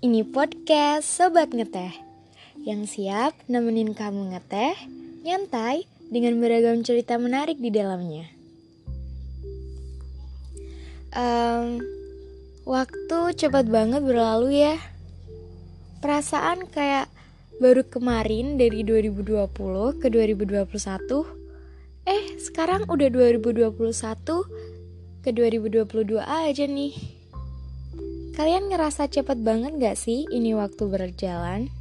Ini podcast Sobat Ngeteh Yang siap nemenin kamu ngeteh, nyantai dengan beragam cerita menarik di dalamnya. Um, Waktu cepat banget berlalu ya. Perasaan kayak baru kemarin dari 2020 ke 2021 Eh sekarang udah 2021 ke 2022 aja nih Kalian ngerasa cepet banget gak sih ini waktu berjalan?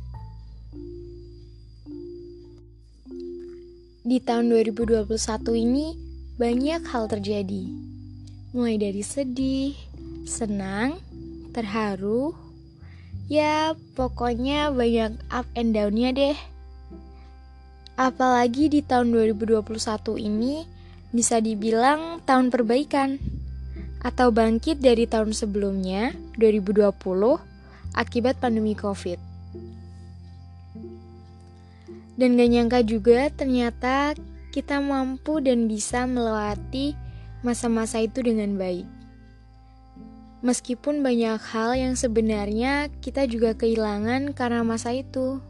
Di tahun 2021 ini banyak hal terjadi. Mulai dari sedih, senang, terharu, ya pokoknya banyak up and down-nya deh. Apalagi di tahun 2021 ini bisa dibilang tahun perbaikan atau bangkit dari tahun sebelumnya, 2020, akibat pandemi COVID. Dan gak nyangka juga ternyata kita mampu dan bisa melewati masa-masa itu dengan baik. Meskipun banyak hal yang sebenarnya kita juga kehilangan karena masa itu.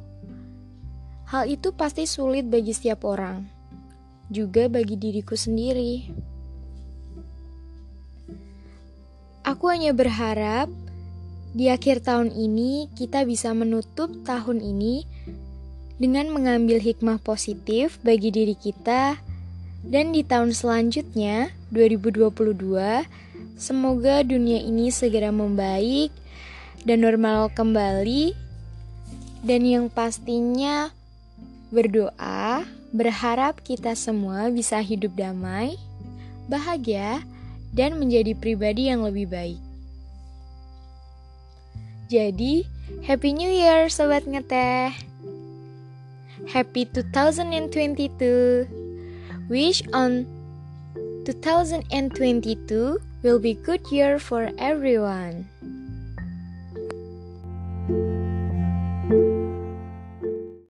Hal itu pasti sulit bagi setiap orang, juga bagi diriku sendiri. Aku hanya berharap di akhir tahun ini kita bisa menutup tahun ini dengan mengambil hikmah positif bagi diri kita. Dan di tahun selanjutnya 2022 semoga dunia ini segera membaik dan normal kembali. Dan yang pastinya berdoa berharap kita semua bisa hidup damai, bahagia, dan menjadi pribadi yang lebih baik. Jadi, Happy New Year Sobat Ngeteh! Happy 2022! Wish on 2022 will be good year for everyone.